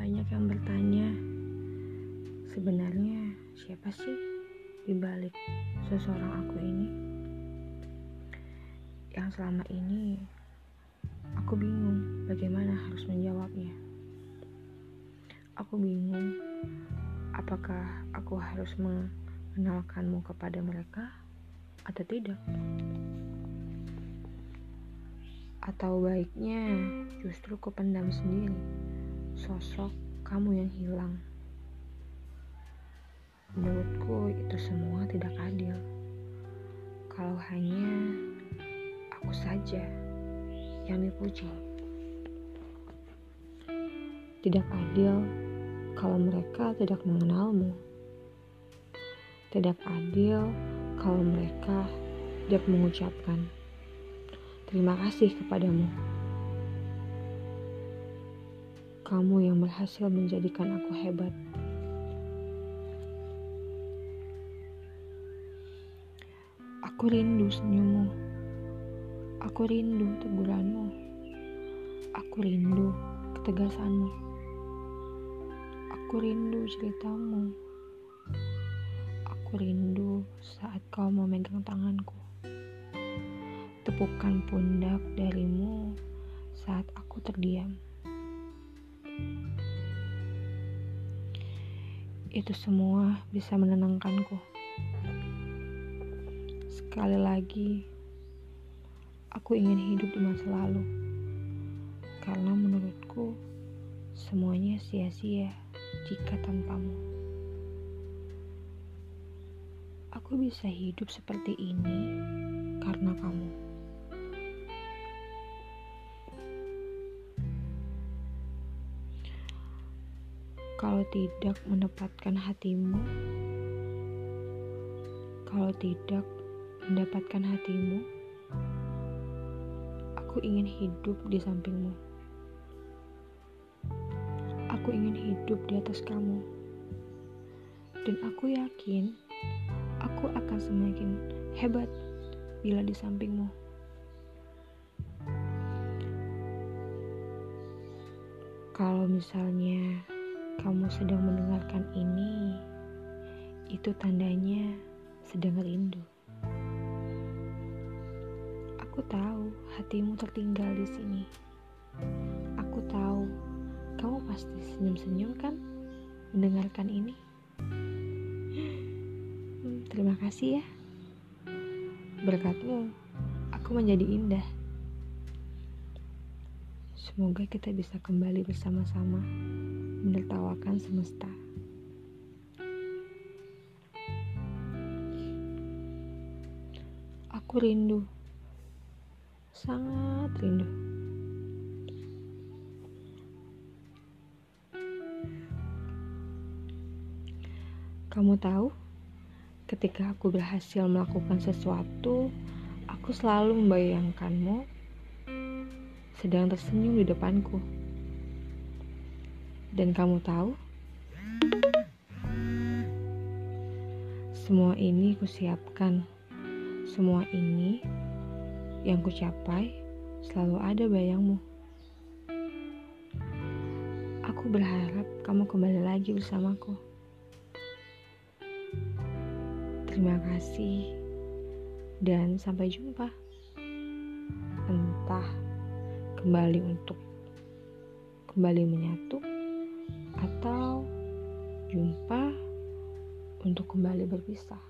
Banyak yang bertanya, sebenarnya siapa sih di balik seseorang aku ini? Yang selama ini aku bingung bagaimana harus menjawabnya. Aku bingung apakah aku harus mengenalkanmu kepada mereka atau tidak atau baiknya justru kupendam sendiri sosok kamu yang hilang. Menurutku itu semua tidak adil. Kalau hanya aku saja yang dipuji. Tidak adil kalau mereka tidak mengenalmu. Tidak adil kalau mereka tidak mengucapkan terima kasih kepadamu. Kamu yang berhasil menjadikan aku hebat. Aku rindu senyummu. Aku rindu teguranmu. Aku rindu ketegasanmu. Aku rindu ceritamu. Aku rindu saat kau memegang tanganku. Tepukan pundak darimu saat aku terdiam. Itu semua bisa menenangkanku. Sekali lagi, aku ingin hidup di masa lalu. Karena menurutku, semuanya sia-sia jika tanpamu. Aku bisa hidup seperti ini karena kamu. Kalau tidak mendapatkan hatimu, kalau tidak mendapatkan hatimu, aku ingin hidup di sampingmu. Aku ingin hidup di atas kamu. Dan aku yakin aku akan semakin hebat bila di sampingmu. Kalau misalnya kamu sedang mendengarkan ini, itu tandanya sedang rindu. Aku tahu hatimu tertinggal di sini. Aku tahu kamu pasti senyum-senyum kan mendengarkan ini. Hmm, terima kasih ya. Berkatmu, aku menjadi indah. Semoga kita bisa kembali bersama-sama menertawakan semesta. Aku rindu sangat rindu. Kamu tahu, ketika aku berhasil melakukan sesuatu, aku selalu membayangkanmu sedang tersenyum di depanku. Dan kamu tahu, semua ini kusiapkan. Semua ini yang ku capai selalu ada bayangmu. Aku berharap kamu kembali lagi bersamaku. Terima kasih dan sampai jumpa. Entah kembali untuk kembali menyatu atau jumpa untuk kembali berpisah.